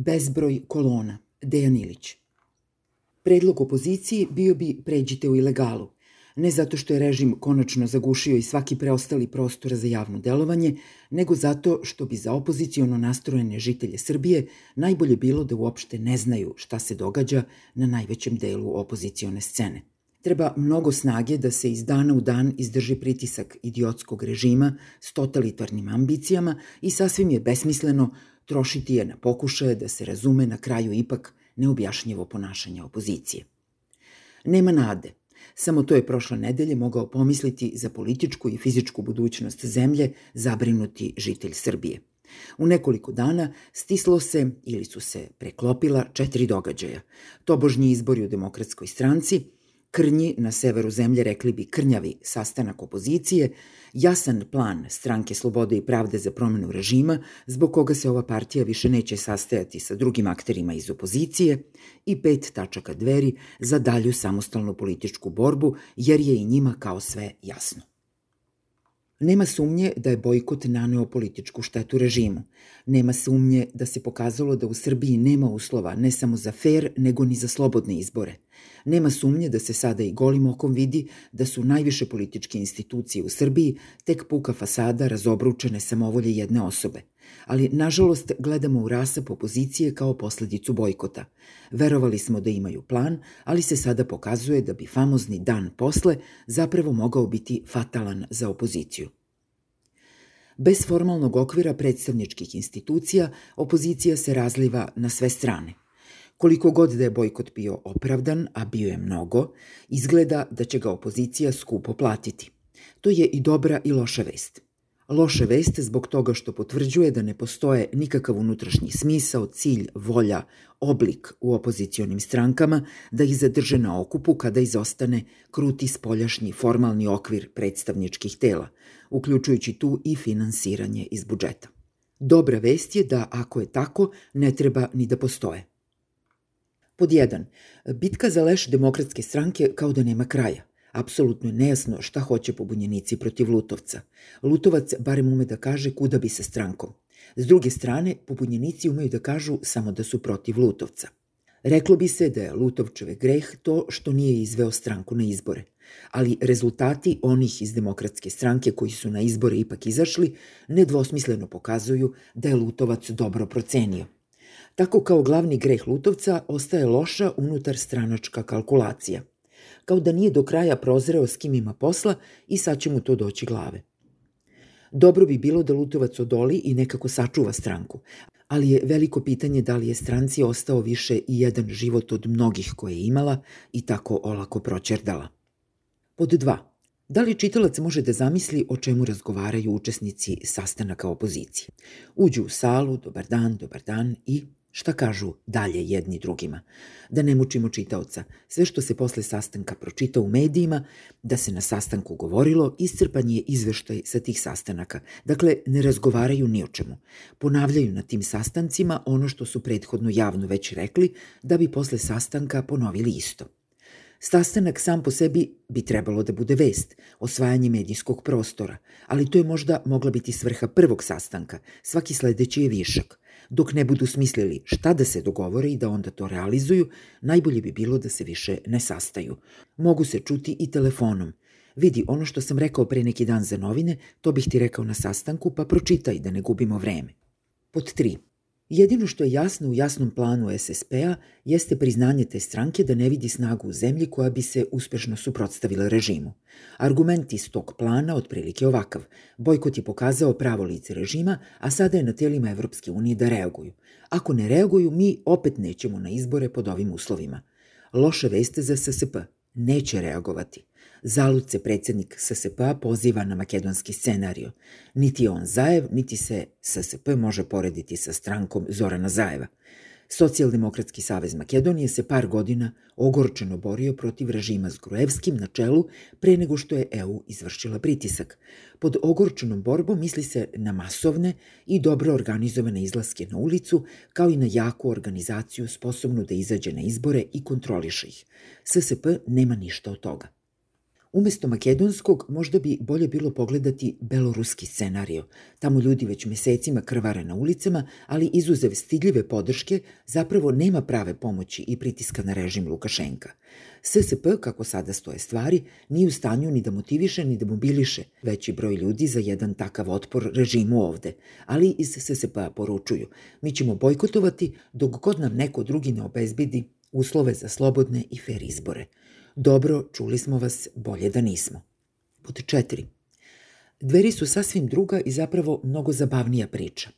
Bezbroj kolona, Dejan Ilić. Predlog opoziciji bio bi pređite u ilegalu, ne zato što je režim konačno zagušio i svaki preostali prostor za javno delovanje, nego zato što bi za opozicijono nastrojene žitelje Srbije najbolje bilo da uopšte ne znaju šta se događa na najvećem delu opozicione scene. Treba mnogo snage da se iz dana u dan izdrži pritisak idiotskog režima s totalitarnim ambicijama i sasvim je besmisleno trošiti je na pokušaje da se razume na kraju ipak neobjašnjivo ponašanje opozicije. Nema nade, Samo to je prošle nedelje mogao pomisliti za političku i fizičku budućnost zemlje zabrinuti žitelj Srbije. U nekoliko dana stislo se ili su se preklopila četiri događaja. Tobožnji izbori u demokratskoj stranci, krnji na severu zemlje rekli bi krnjavi sastanak opozicije, jasan plan stranke Slobode i pravde za promenu režima, zbog koga se ova partija više neće sastajati sa drugim akterima iz opozicije, i pet tačaka dveri za dalju samostalnu političku borbu, jer je i njima kao sve jasno. Nema sumnje da je bojkot naneo političku štetu režimu. Nema sumnje da se pokazalo da u Srbiji nema uslova ne samo za fair, nego ni za slobodne izbore. Nema sumnje da se sada i golim okom vidi da su najviše političke institucije u Srbiji tek puka fasada razobručene samovolje jedne osobe. Ali, nažalost, gledamo u rasap opozicije kao posledicu bojkota. Verovali smo da imaju plan, ali se sada pokazuje da bi famozni dan posle zapravo mogao biti fatalan za opoziciju. Bez formalnog okvira predstavničkih institucija, opozicija se razliva na sve strane – Koliko god da je bojkot bio opravdan, a bio je mnogo, izgleda da će ga opozicija skupo platiti. To je i dobra i loša vest. Loša vest zbog toga što potvrđuje da ne postoje nikakav unutrašnji smisao, cilj, volja, oblik u opozicionim strankama da ih zadrže na okupu kada izostane kruti spoljašnji formalni okvir predstavničkih tela, uključujući tu i finansiranje iz budžeta. Dobra vest je da ako je tako, ne treba ni da postoje. Pod 1. Bitka za leš demokratske stranke kao da nema kraja. Apsolutno je nejasno šta hoće pobunjenici protiv Lutovca. Lutovac barem ume da kaže kuda bi sa strankom. S druge strane, pobunjenici umeju da kažu samo da su protiv Lutovca. Reklo bi se da je Lutovčeve greh to što nije izveo stranku na izbore. Ali rezultati onih iz demokratske stranke koji su na izbore ipak izašli nedvosmisleno pokazuju da je Lutovac dobro procenio – Tako kao glavni greh Lutovca ostaje loša unutar stranačka kalkulacija. Kao da nije do kraja prozreo s kim ima posla i sad će mu to doći glave. Dobro bi bilo da Lutovac odoli i nekako sačuva stranku, ali je veliko pitanje da li je stranci ostao više i jedan život od mnogih koje je imala i tako olako proćerdala. Pod 2. Da li čitalac može da zamisli o čemu razgovaraju učesnici sastanaka opozicije? Uđu u salu, dobar dan, dobar dan i Šta kažu dalje jedni drugima? Da ne mučimo čitaoca. Sve što se posle sastanka pročita u medijima, da se na sastanku govorilo, iscrpan je izveštaj sa tih sastanaka. Dakle, ne razgovaraju ni o čemu. Ponavljaju na tim sastancima ono što su prethodno javno već rekli, da bi posle sastanka ponovili isto. Sastanak sam po sebi bi trebalo da bude vest, osvajanje medijskog prostora, ali to je možda mogla biti svrha prvog sastanka, svaki sledeći je višak – Dok ne budu smislili šta da se dogovore i da onda to realizuju, najbolje bi bilo da se više ne sastaju. Mogu se čuti i telefonom. Vidi, ono što sam rekao pre neki dan za novine, to bih ti rekao na sastanku, pa pročitaj da ne gubimo vreme. Pod 3. Jedino što je jasno u jasnom planu SSP-a jeste priznanje te stranke da ne vidi snagu u zemlji koja bi se uspešno suprotstavila režimu. Argument iz tog plana otprilike ovakav. Bojkot je pokazao pravo lice režima, a sada je na telima Evropske unije da reaguju. Ako ne reaguju, mi opet nećemo na izbore pod ovim uslovima. Loše veste za SSP. Neće reagovati. Zalud se predsednik SSP-a poziva na makedonski scenario. Niti je on Zajev, niti se SSP može porediti sa strankom Zorana Zajeva. Socijaldemokratski savez Makedonije se par godina ogorčeno borio protiv režima s Grujevskim na čelu pre nego što je EU izvršila pritisak. Pod ogorčenom borbom misli se na masovne i dobro organizovane izlaske na ulicu, kao i na jaku organizaciju sposobnu da izađe na izbore i kontroliše ih. SSP nema ništa od toga. Umesto makedonskog možda bi bolje bilo pogledati beloruski scenario. Tamo ljudi već mesecima krvare na ulicama, ali izuzev stidljive podrške zapravo nema prave pomoći i pritiska na režim Lukašenka. SSP, kako sada stoje stvari, nije u stanju ni da motiviše ni da mobiliše veći broj ljudi za jedan takav otpor režimu ovde, ali iz SSP-a poručuju mi ćemo bojkotovati dok god nam neko drugi ne obezbedi uslove za slobodne i fer izbore – Dobro, čuli smo vas, bolje da nismo. Pod četiri. Dveri su sasvim druga i zapravo mnogo zabavnija priča.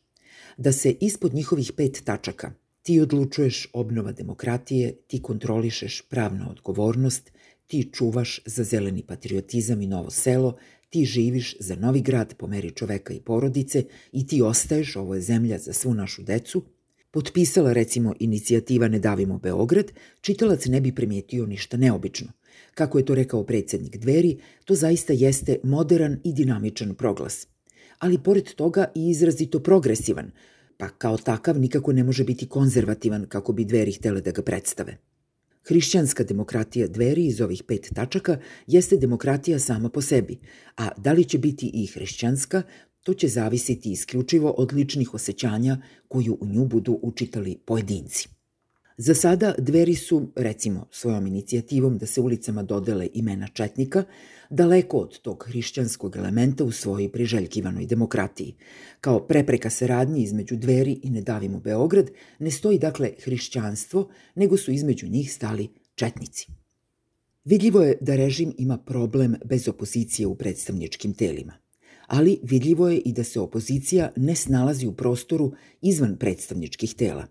Da se ispod njihovih pet tačaka ti odlučuješ obnova demokratije, ti kontrolišeš pravna odgovornost, ti čuvaš za zeleni patriotizam i novo selo, ti živiš za novi grad po meri čoveka i porodice i ti ostaješ, ovo je zemlja za svu našu decu, potpisala recimo inicijativa Ne davimo Beograd, čitalac ne bi primijetio ništa neobično. Kako je to rekao predsednik Dveri, to zaista jeste modern i dinamičan proglas. Ali pored toga i izrazito progresivan, pa kao takav nikako ne može biti konzervativan kako bi Dveri htele da ga predstave. Hrišćanska demokratija dveri iz ovih pet tačaka jeste demokratija sama po sebi, a da li će biti i hrišćanska, To će zavisiti isključivo od ličnih osjećanja koju u nju budu učitali pojedinci. Za sada dveri su, recimo, svojom inicijativom da se ulicama dodele imena četnika, daleko od tog hrišćanskog elementa u svojoj priželjkivanoj demokratiji. Kao prepreka saradnji između dveri i Ne davimo Beograd ne stoji dakle hrišćanstvo, nego su između njih stali četnici. Vidljivo je da režim ima problem bez opozicije u predstavničkim telima ali vidljivo je i da se opozicija ne snalazi u prostoru izvan predstavničkih tela.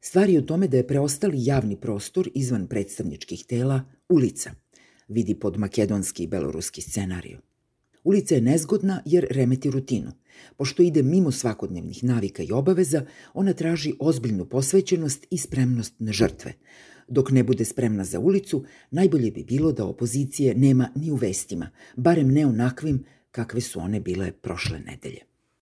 Stvar je u tome da je preostali javni prostor izvan predstavničkih tela ulica, vidi pod makedonski i beloruski scenario. Ulica je nezgodna jer remeti rutinu. Pošto ide mimo svakodnevnih navika i obaveza, ona traži ozbiljnu posvećenost i spremnost na žrtve. Dok ne bude spremna za ulicu, najbolje bi bilo da opozicije nema ni u vestima, barem ne onakvim kakve su one bile prošle nedelje.